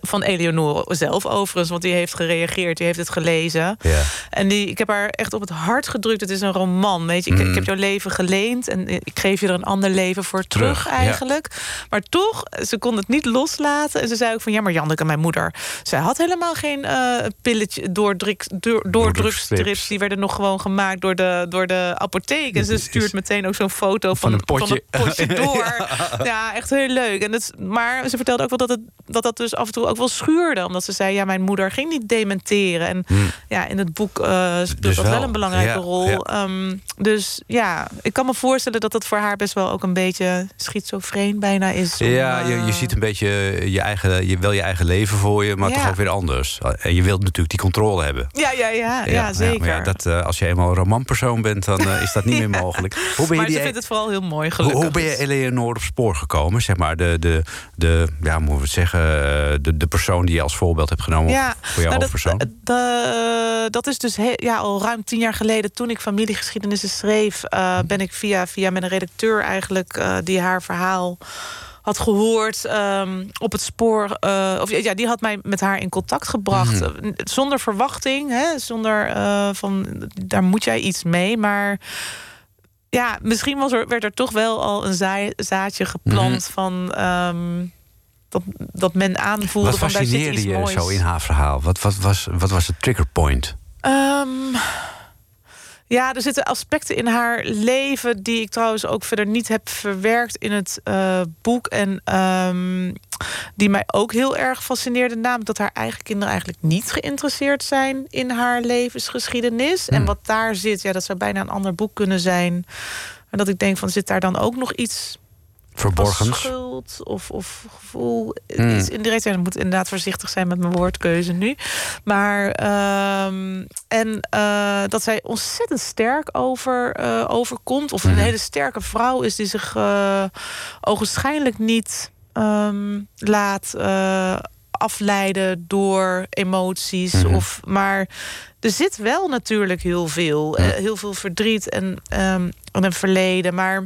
van Eleonore zelf overigens, want die heeft gereageerd, die heeft het gelezen. Ja. En die, ik heb haar echt op het hart gedrukt. Het is een roman, weet je. Ik, Mm. ik heb jouw leven geleend en ik geef je er een ander leven voor terug, Terug, ja. eigenlijk. Maar toch, ze kon het niet loslaten. En ze zei ook van, ja, maar Janneke, mijn moeder... zij had helemaal geen eh pilletje, doordruk, door, doordrukstrips. Die werden nog gewoon gemaakt door de, door de apotheek. En ze stuurt meteen ook zo'n foto van, een potje. Van een potje door. ja. echt heel leuk. En het, maar ze vertelde ook wel dat, het, dat dat dus af en toe ook wel schuurde. Omdat ze zei, ja, mijn moeder ging niet dementeren. En ja, in het boek eh speelt Dus dat wel wel, een belangrijke ja, rol. ja. Ehm, dus ja, ik kan me voorstellen dat het voor haar best wel ook een beetje schizofreen bijna is. om, Ja, je, eh, je ziet een beetje je eigen, je wil je eigen leven voor je, maar Ja. toch ook weer anders. En je wilt natuurlijk die controle hebben. Ja, ja, ja, ja, zeker. maar ja, dat, eh, als je eenmaal een romanpersoon bent, dan is dat niet meer mogelijk. Hoe ben je maar ze vindt het vooral heel mooi, hoe, gelukkig. hoe ben je Eleanor op spoor gekomen? Zeg maar de, de, de ja, moeten we het zeggen, de, de persoon die je als voorbeeld hebt genomen Ja, voor jouw nou, hoofdpersoon? dat, de- dat is dus he- ja, al ruim tien jaar geleden, toen ik familiegeschiedenissen schreef, eh, ben ik via, via een redacteur eigenlijk eh, die haar verhaal had gehoord ehm, op het spoor. eh, of ja, die had mij met haar in contact gebracht. Mhm. Eh, Zonder verwachting, hè, zonder eh, van daar moet jij iets mee. Maar ja, misschien was er, werd er toch wel al een zaai- zaadje geplant van. ehm, dat, dat men aanvoelde Wat van daar fascineerde je moois. zo in haar verhaal? Wat, wat, was, wat was het triggerpoint? Ehm, ja, er zitten aspecten in haar leven die ik trouwens ook verder niet heb verwerkt in het eh, boek. En ehm, die mij ook heel erg fascineerde. Namelijk dat haar eigen kinderen eigenlijk niet geïnteresseerd zijn in haar levensgeschiedenis. En wat daar zit, ja, dat zou bijna een ander boek kunnen zijn. En dat ik denk van zit daar dan ook nog iets van Verborgens? schuld of, of gevoel. Hmm. Iets indirect. En ik moet inderdaad voorzichtig zijn met mijn woordkeuze nu. Maar ehm, en eh, dat zij ontzettend sterk over, eh, overkomt. Of een Mhm. hele sterke vrouw is die zich eh ogenschijnlijk niet ehm, laat afleiden door emoties. Mhm. Of, maar er zit wel natuurlijk heel veel. heel veel verdriet en, ehm, en een verleden. Maar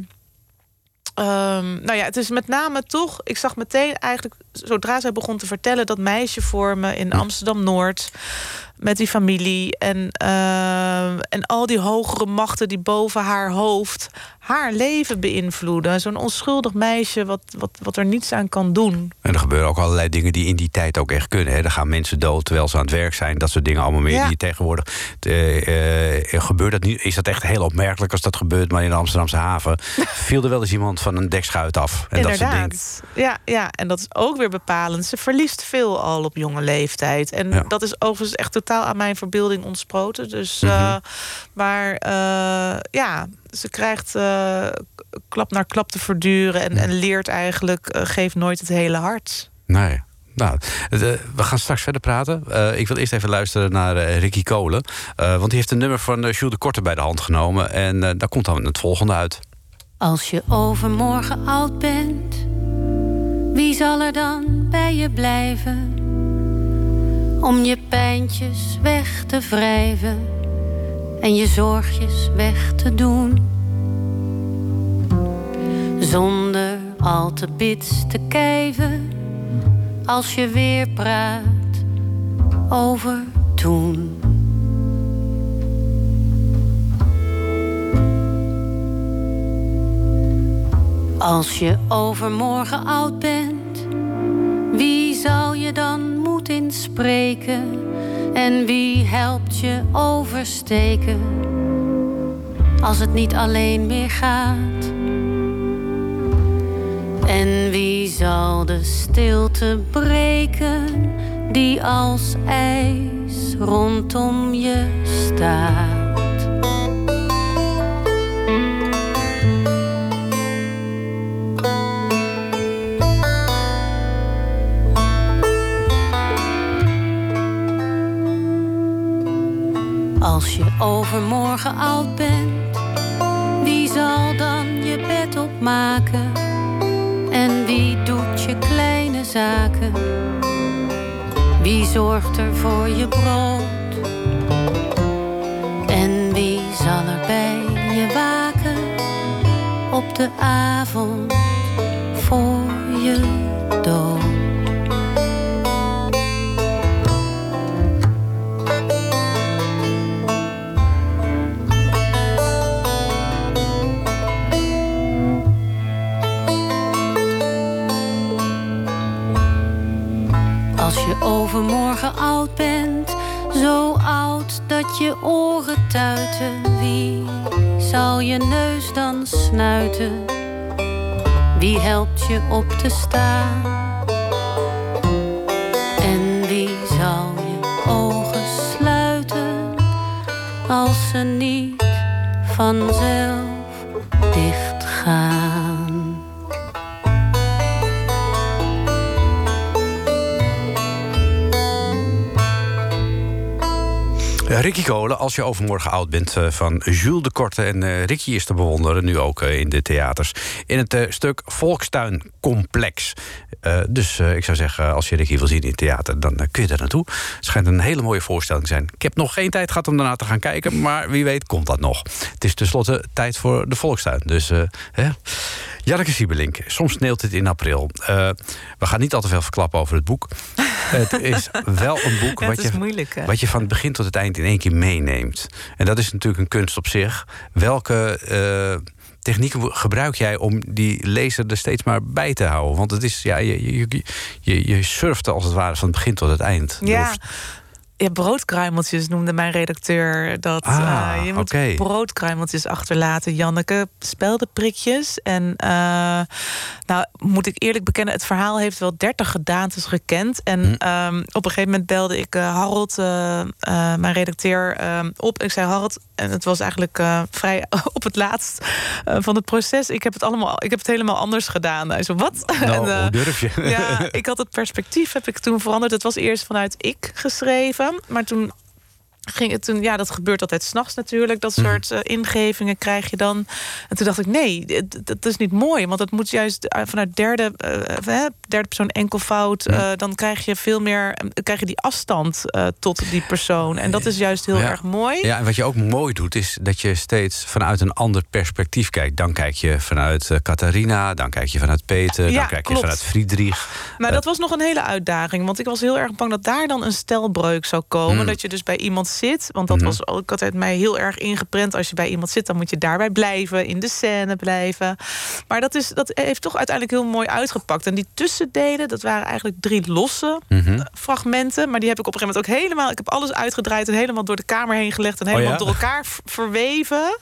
Ehm, nou ja, het is met name toch. Ik zag meteen eigenlijk, zodra zij begon te vertellen, dat meisje voor me in Amsterdam Noord. Met die familie en, ehm, en al die hogere machten die boven haar hoofd haar leven beïnvloeden. Zo'n onschuldig meisje wat, wat, wat er niets aan kan doen. En er gebeuren ook allerlei dingen die in die tijd ook echt kunnen. Hè. Er gaan mensen dood terwijl ze aan het werk zijn. Dat soort dingen allemaal meer Ja. die tegenwoordig... eh, eh, gebeurt dat niet? Is dat echt heel opmerkelijk als dat gebeurt? Maar in de Amsterdamse haven viel er wel eens iemand van een dekschuit af. En dat soort dingen. Ja, ja, en dat is ook weer bepalend. Ze verliest veel al op jonge leeftijd. En Ja. dat is overigens echt totaal aan mijn verbeelding ontsproten. Dus, Mhm. eh, maar eh, ja, ze krijgt eh, klap naar klap te verduren... en, en leert eigenlijk, geeft nooit het hele hart. Nee. Nou, we gaan straks verder praten. Eh, ik wil eerst even luisteren naar Ricky Kolen. Eh, want die heeft een nummer van Jules de Korte bij de hand genomen. En eh, daar komt dan het volgende uit. Als je overmorgen oud bent, wie zal er dan bij je blijven? Om je pijntjes weg te wrijven en je zorgjes weg te doen. Zonder al te bits te kijven, als je weer praat over toen. Als je overmorgen oud bent, wie zal je dan moed inspreken? En wie helpt je oversteken? Als het niet alleen meer gaat. En wie zal de stilte breken die als ijs rondom je staat? Als je overmorgen oud bent, wie zal dan je bed opmaken? En wie doet je kleine zaken? Wie zorgt er voor je brood? En wie zal er bij je waken op de avond voor je oud bent, zo oud dat je oren tuiten. Wie zal je neus dan snuiten? Wie helpt je op te staan? En wie zal je ogen sluiten als ze niet vanzelf Ricky Kolen, als je overmorgen oud bent eh, van Jules de Korte. En eh, Ricky is te bewonderen, nu ook eh, in de theaters. In het stuk Volkstuin Complex. Eh, dus ik zou zeggen, als je Ricky wil zien in het theater, dan kun je daar naartoe. Het schijnt een hele mooie voorstelling te zijn. Ik heb nog geen tijd gehad om daarna te gaan kijken, maar wie weet komt dat nog. Het is tenslotte tijd voor de Volkstuin. Dus, hè. Janneke Siebelink, soms sneeuwt het in april. Eh, we gaan niet al te veel verklappen over het boek. het is wel een boek wat, je, moeilijk, wat je van het begin tot het eind in één keer meeneemt. En dat is natuurlijk een kunst op zich. Welke eh, technieken gebruik jij om die lezer er steeds maar bij te houden? Want het is, ja, je, je, je, je surft als het ware van het begin tot het eind. Ja. Ja, broodkruimeltjes noemde mijn redacteur dat. Ah, eh, je moet broodkruimeltjes achterlaten, Janneke. Speldenprikjes. En eh, nou, moet ik eerlijk bekennen, het verhaal heeft wel 30 gedaantes gekend. En Hm. ehm, op een gegeven moment belde ik eh, Harold, mijn redacteur, eh, op. Ik zei, Harold, en het was eigenlijk vrij op het laatst van het proces. Ik heb het allemaal, ik heb het helemaal anders gedaan. Hij zei, wat? Nou, En, hoe durf je? ja, ik had het perspectief heb ik toen veranderd. Het was eerst vanuit ik geschreven, maar toen ging het toen. Ja, dat gebeurt altijd s'nachts natuurlijk. Dat Mhm. soort eh, ingevingen krijg je dan. En toen dacht ik, nee, dat is niet mooi, want het moet juist eh, vanuit derde, hè, derde persoon enkelvoud. eh, dan krijg je veel meer, krijg je die afstand tot die persoon. En dat is juist heel Ja. erg mooi. Ja, en wat je ook mooi doet, is dat je steeds vanuit een ander perspectief kijkt. Dan kijk je vanuit Catharina, dan kijk je vanuit Peter, Ja, dan kijk klopt. je vanuit Friedrich. Maar dat was nog een hele uitdaging. Want ik was heel erg bang dat daar dan een stelbreuk zou komen. Hmm. Dat je dus bij iemand zit. Want dat Mhm. was ook altijd mij heel erg ingeprent. Als je bij iemand zit, dan moet je daarbij blijven. In de scène blijven. Maar dat, is, dat heeft toch uiteindelijk heel mooi uitgepakt. En die tussendelen, dat waren eigenlijk drie losse mhm. fragmenten. Maar die heb ik op een gegeven moment ook helemaal... Ik heb alles uitgedraaid en helemaal door de kamer heen gelegd. En Oh helemaal ja? door elkaar verweven.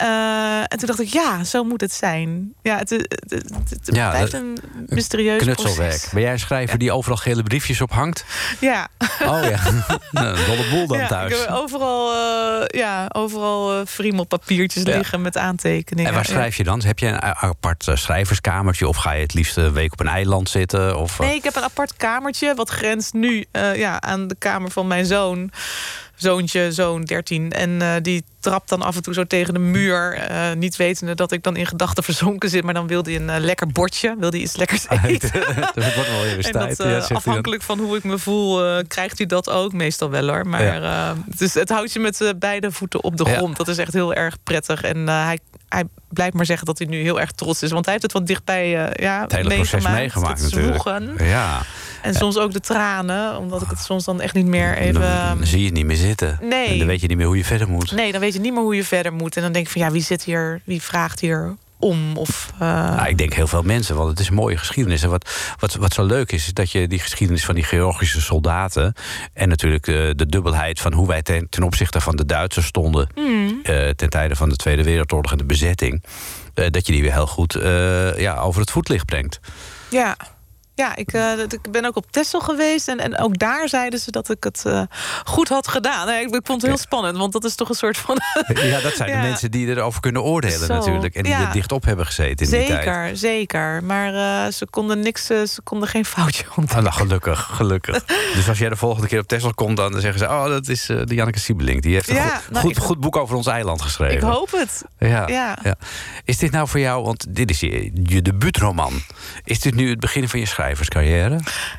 Eh, en toen dacht ik, ja, zo moet het zijn. Ja, het, het, het, het Ja, blijft een mysterieus Knutselwerk. proces. Ben jij een schrijver die overal gele briefjes op hangt? Ja. Oh ja, nou, een dolle boel dan ja, thuis. Ik heb overal, eh ja, overal eh friemelpapiertjes Ja. liggen met aantekeningen. En waar schrijf je dan? Heb je een apart schrijverskamertje? Of ga je het liefst een week op een eiland zitten? Of, Nee, ik heb een apart kamertje. Wat grenst nu ja, aan de kamer van mijn zoon. Zoontje, zoon 13. En eh, die trapt dan af en toe zo tegen de muur. eh, niet wetende dat ik dan in gedachten verzonken zit. Maar dan wilde hij een eh, lekker bordje. Wilde hij iets lekkers eten. dat wordt wel weer tijd. dat, Ja, afhankelijk van hoe ik me voel, krijgt hij dat ook meestal wel hoor. Maar Ja. dus het houdt je met beide voeten op de Ja. grond. Dat is echt heel erg prettig. En hij, hij blijft maar zeggen dat hij nu heel erg trots is. Want hij heeft het wat dichtbij ja, Het hele proces meegemaakt het natuurlijk. zwoegen. Ja, En soms ook de tranen. Omdat ik het soms dan echt niet meer even... dan, dan zie je het niet meer zitten. Nee. En dan weet je niet meer hoe je verder moet. Nee, dan weet je niet meer hoe je verder moet. En dan denk ik van ja, wie zit hier, wie vraagt hier om? Of, eh, Nou, ik denk heel veel mensen, want het is een mooie geschiedenis. En wat, wat, wat zo leuk is, is dat je die geschiedenis van die Georgische soldaten... en natuurlijk eh, de dubbelheid van hoe wij ten, ten opzichte van de Duitsers stonden... hmm. eh, ten tijde van de Tweede Wereldoorlog en de bezetting... dat je die weer heel goed ja, over het voetlicht brengt. Ja. Ja, ik, eh, ik ben ook op Texel geweest. En, en ook daar zeiden ze dat ik het eh, goed had gedaan. Nee, ik, ik vond het heel spannend, want dat is toch een soort van... Ja, dat zijn Ja. de mensen die erover kunnen oordelen Zo, natuurlijk. En die ja. er dichtop hebben gezeten in die tijd. zeker, zeker. Maar eh, ze konden niks, ze konden geen foutje ontdekken. Ah, nou, gelukkig, gelukkig. dus als jij de volgende keer op Texel komt, dan zeggen ze... oh, dat is de Janneke Siebelink. Die heeft een Ja, goed, nou, goed, ik- goed boek over ons eiland geschreven. Ik hoop het. Ja, Ja. Is dit nou voor jou, want dit is je, je debuutroman... is dit nu het begin van je schrijverscarrière?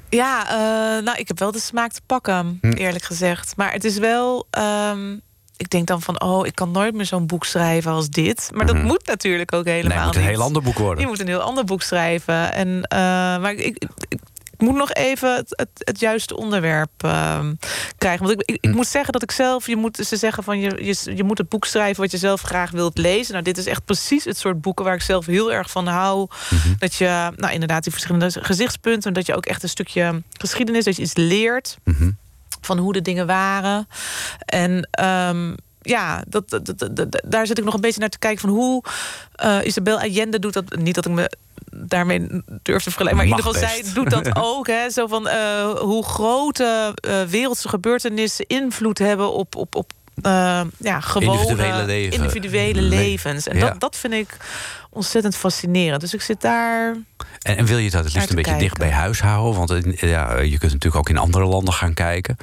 Ja, eh, nou, ik heb wel de smaak te pakken, Hm. eerlijk gezegd. Maar het is wel. ehm, ik denk dan van, oh, ik kan nooit meer zo'n boek schrijven als dit. Maar dat Mhm. moet natuurlijk ook helemaal nee, het moet een niet. heel ander boek worden. Je moet een heel ander boek schrijven. En, eh, maar ik, ik, ik, moet nog even het, het, het juiste onderwerp ehm, krijgen. Want ik, ik, ik Hm. moet zeggen dat ik zelf... Je moet, ze zeggen van je, je, je moet het boek schrijven wat je zelf graag wilt lezen. Nou, dit is echt precies het soort boeken waar ik zelf heel erg van hou. Mhm. Dat je, nou inderdaad, die verschillende gezichtspunten... dat je ook echt een stukje geschiedenis, dat je iets leert... Mhm. van hoe de dingen waren. En ehm, ja, dat, dat, dat- dat- daar zit ik nog een beetje naar te kijken van hoe eh, Isabel Allende doet dat. Niet dat ik me daarmee durf te vergelijken, maar in ieder geval zij doet dat ook. Hè, zo van eh, hoe grote eh, wereldse gebeurtenissen invloed hebben op. op, op ja, gewone Individuele leven. individuele Le- levens. En Ja. dat, dat vind ik ontzettend fascinerend. Dus ik zit daar. En, en wil je dat het liefst een beetje dicht bij huis houden? Want ja, je kunt natuurlijk ook in andere landen gaan kijken.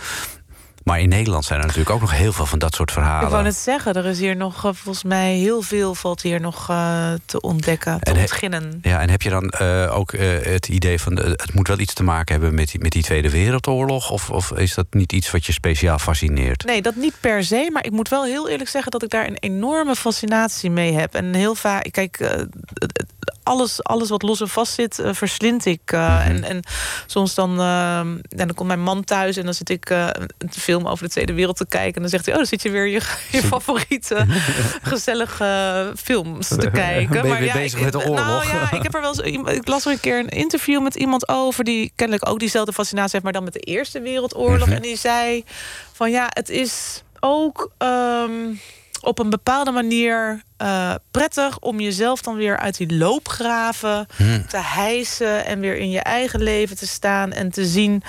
Maar in Nederland zijn er natuurlijk ook nog heel veel van dat soort verhalen. Ik wou net zeggen, er is hier nog eh, volgens mij heel veel valt hier nog eh, te ontdekken, te En he- ontginnen. Ja, en heb je dan eh, ook het idee van... het moet wel iets te maken hebben met die, met die Tweede Wereldoorlog? Of, of is dat niet iets wat je speciaal fascineert? Nee, dat niet per se. Maar ik moet wel heel eerlijk zeggen dat ik daar een enorme fascinatie mee heb. En heel vaak, kijk, het- het- alles, alles wat los en vast zit, eh, verslind ik. eh, en, en soms dan, eh, ja, dan komt mijn man thuis en dan zit ik eh, een film over de Tweede Wereld te kijken. En dan zegt hij: Oh, dan zit je weer je, je favoriete gezellige films te kijken. Ben je weer ja, bezig ik- met de oorlog? Nou ja, ik heb er wel eens, ik las er een keer een interview met iemand over die kennelijk ook diezelfde fascinatie heeft, maar dan met de Eerste Wereldoorlog. Mhm. En die zei van ja, het is ook ehm, op een bepaalde manier eh, prettig om jezelf dan weer uit die loopgraven Hmm. te hijsen en weer in je eigen leven te staan en te zien.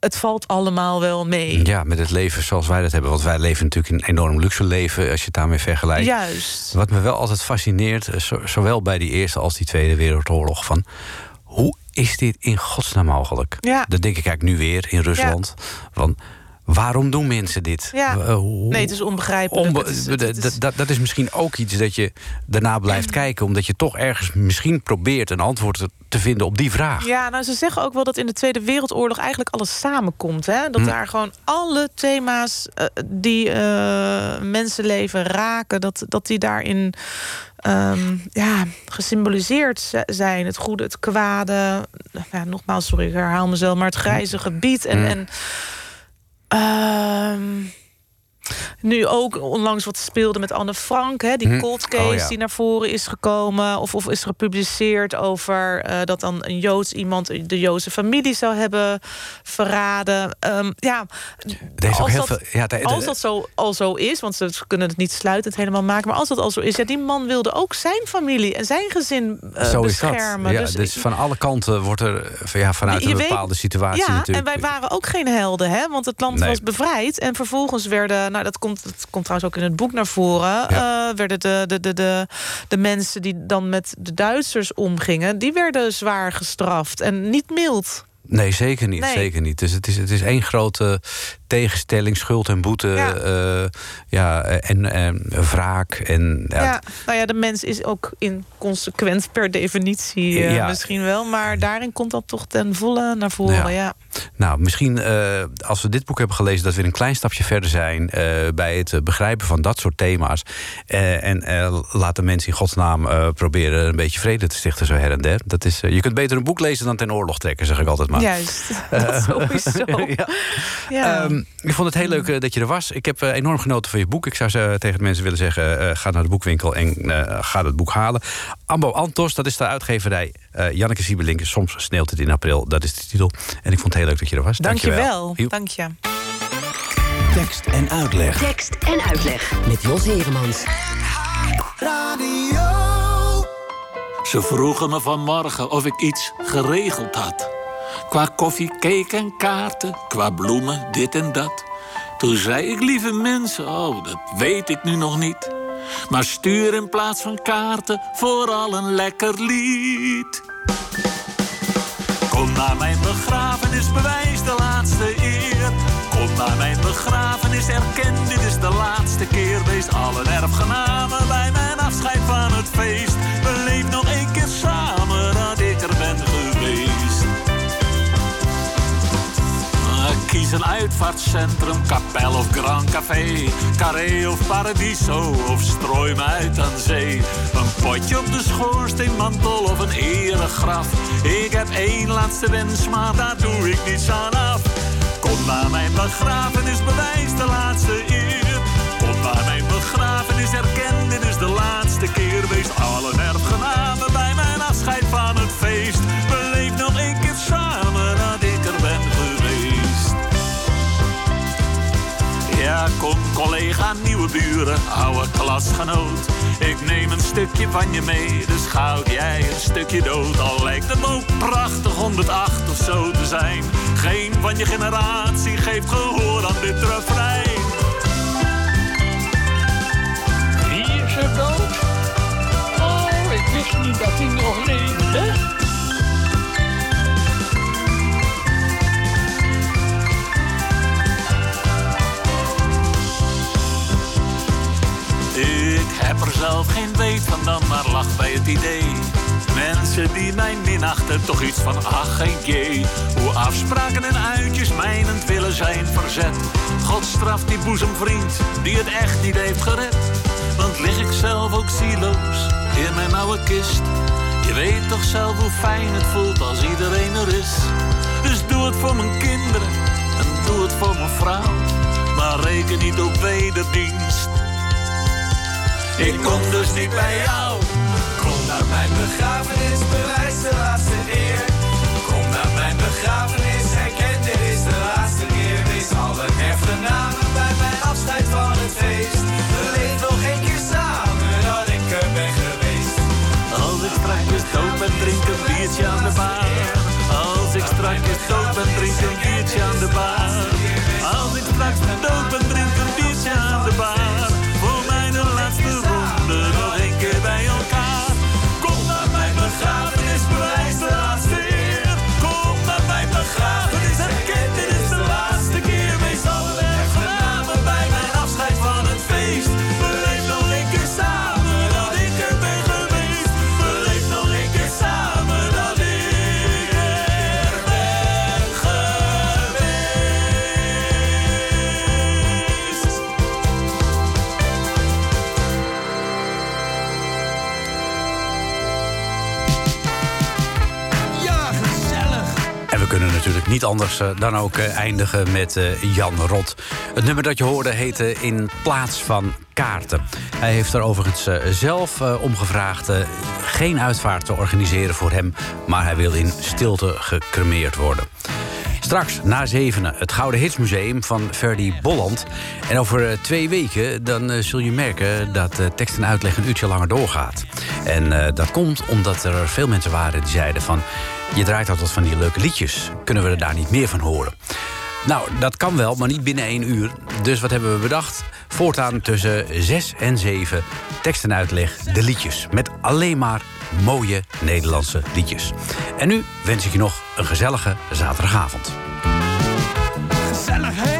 Het valt allemaal wel mee. Ja, met het leven zoals wij dat hebben. Want wij leven natuurlijk een enorm luxe leven... als je het daarmee vergelijkt. Juist. Wat me wel altijd fascineert, eh, zo- zowel bij die Eerste als die Tweede Wereldoorlog... van hoe is dit in godsnaam mogelijk? Ja. Dat denk ik eigenlijk nu weer in Rusland. Van, waarom doen mensen dit? Ja. Eh, hoe- Nee, het is onbegrijpelijk. Onbe- Het is- het- het is- dat- dat- is misschien ook iets dat je daarna blijft kijken... omdat je toch ergens misschien probeert een antwoord te- vinden op die vraag. Ja, nou ze zeggen ook wel dat in de Tweede Wereldoorlog eigenlijk alles samenkomt. Hè? Hm. Dat daar gewoon alle thema's eh, die eh, mensenleven raken, dat, dat die daarin ehm, ja, gesymboliseerd zijn. Het goede, het kwade. Ja, nogmaals, sorry, ik herhaal mezelf, maar het grijze gebied. En, Hm. en Um, nu ook onlangs wat speelde met Anne Frank, hè, die Hm. cold case Oh, ja. die naar voren is gekomen, of, of is gepubliceerd over eh, dat dan een Joods iemand de Joodse familie zou hebben verraden. Ehm, ja, ook als heel dat- veel- ja, de- de- als dat zo, al zo is, want ze kunnen het niet sluitend helemaal maken, maar als dat al zo is, ja, die man wilde ook zijn familie en zijn gezin eh, Zo is dat. beschermen. Ja, dus dus van alle kanten wordt er eh, ja, vanuit een weet- bepaalde situatie ja, natuurlijk... en wij waren ook geen helden, hè? Want het land Nee. was bevrijd. En vervolgens werden, nou dat komt, dat komt trouwens ook in het boek naar voren... eh, werden de, de, de, de, de mensen die dan met de Duitsers omgingen... die werden zwaar gestraft en niet mild. Nee, zeker niet. Nee. Zeker niet. Dus het is, het is één grote tegenstelling, schuld en boete. Ja. eh, ja, en eh, wraak. En, ja, Ja, nou ja, de mens is ook inconsequent per definitie eh, Ja. misschien wel... maar daarin komt dat toch ten volle naar voren, Ja. ja. Nou, misschien eh, als we dit boek hebben gelezen... dat we een klein stapje verder zijn bij het begrijpen van dat soort thema's. En de mensen in godsnaam proberen een beetje vrede te stichten zo her en der. Dat is, je kunt beter een boek lezen dan ten oorlog trekken, zeg ik altijd maar. Juist, dat sowieso. ja. Ja. Ehm, ik vond het heel leuk eh, dat je er was. Ik heb eh, enorm genoten van je boek. Ik zou ze tegen de mensen willen zeggen... eh, ga naar de boekwinkel en eh, ga het boek halen. Ambo Antos, dat is de uitgeverij. Eh Janneke Siebelink, soms sneeuwt het in april. Dat is de titel. En ik vond het heel leuk dat je er was. Dank je wel. Dankjewel. Dank je. Tekst en uitleg. Tekst en uitleg met Jos Heremans. Ze vroegen me vanmorgen of ik iets geregeld had. Qua koffie, cake en kaarten, qua bloemen, dit en dat. Toen zei ik, lieve mensen, oh, dat weet ik nu nog niet. Maar stuur in plaats van kaarten vooral een lekker lied. Kom naar mijn begrafenis, bewijs de laatste eer. Kom naar mijn begrafenis, erken dit is de laatste keer. Wees allen erfgenamen bij mijn afscheid van het feest. Beleef nog één keer samen dat ik er ben Kies een uitvaartcentrum, kapel of Grand Café. Carré of Paradiso of strooi me uit aan zee. Een potje op de schoorsteenmantel of een eregraf. Ik heb één laatste wens, maar daar doe ik niets aan af. Kom naar mijn begrafenis, bewijs de laatste eer. Kom naar mijn begrafenis, erken dit is de laatste keer. Wees allen erfgenamen collega, nieuwe buren, oude klasgenoot. Ik neem een stukje van je mee, dus goud jij een stukje dood. Al lijkt het ook prachtig 108 of zo te zijn. Geen van je generatie geeft gehoor aan dit refrein. Wie is er dood? Oh, ik wist niet dat hij nog leefde. Ik heb er zelf geen weet van dan, maar lach bij het idee. Mensen die mij minachten, toch iets van ach geen jee. Hoe afspraken en uitjes mijnend willen zijn verzet. God straft die boezemvriend die het echt niet heeft gered. Want lig ik zelf ook zieloos in mijn oude kist. Je weet toch zelf hoe fijn het voelt als iedereen er is. Dus doe het voor mijn kinderen en doe het voor mijn vrouw. Maar reken niet op wederdienst. Ik kom dus niet bij jou. Kom naar mijn begrafenis, bewijs de laatste eer. Kom naar mijn begrafenis, herken dit is de laatste keer. Wees allen erfgenamen bij mijn afscheid van het feest. Leef nog een keer samen dat ik er ben geweest. Als ik strakjes dood ben, drink een biertje aan de bar. Als ik strakjes dood ben, drink een biertje aan de bar. Als ik straks dood ben, drink een biertje aan de bar. Natuurlijk niet anders eh, dan ook eh, eindigen met eh, Jan Rot. Het nummer dat je hoorde heette In plaats van kaarten. Hij heeft er overigens zelf om gevraagd geen uitvaart te organiseren voor hem... maar hij wil in stilte gecremeerd worden. Straks, na zevenen, het Gouden Hitsmuseum van Ferdy Bolland. En over twee weken dan zul je merken dat eh, tekst en uitleg een uurtje langer doorgaat. En dat komt omdat er veel mensen waren die zeiden van... je draait altijd van die leuke liedjes, kunnen we er daar niet meer van horen? Nou, dat kan wel, maar niet binnen één uur. Dus wat hebben we bedacht? Voortaan tussen zes en zeven tekst en uitleg de liedjes. Met alleen maar mooie Nederlandse liedjes. En nu wens ik je nog een gezellige zaterdagavond. Gezellig,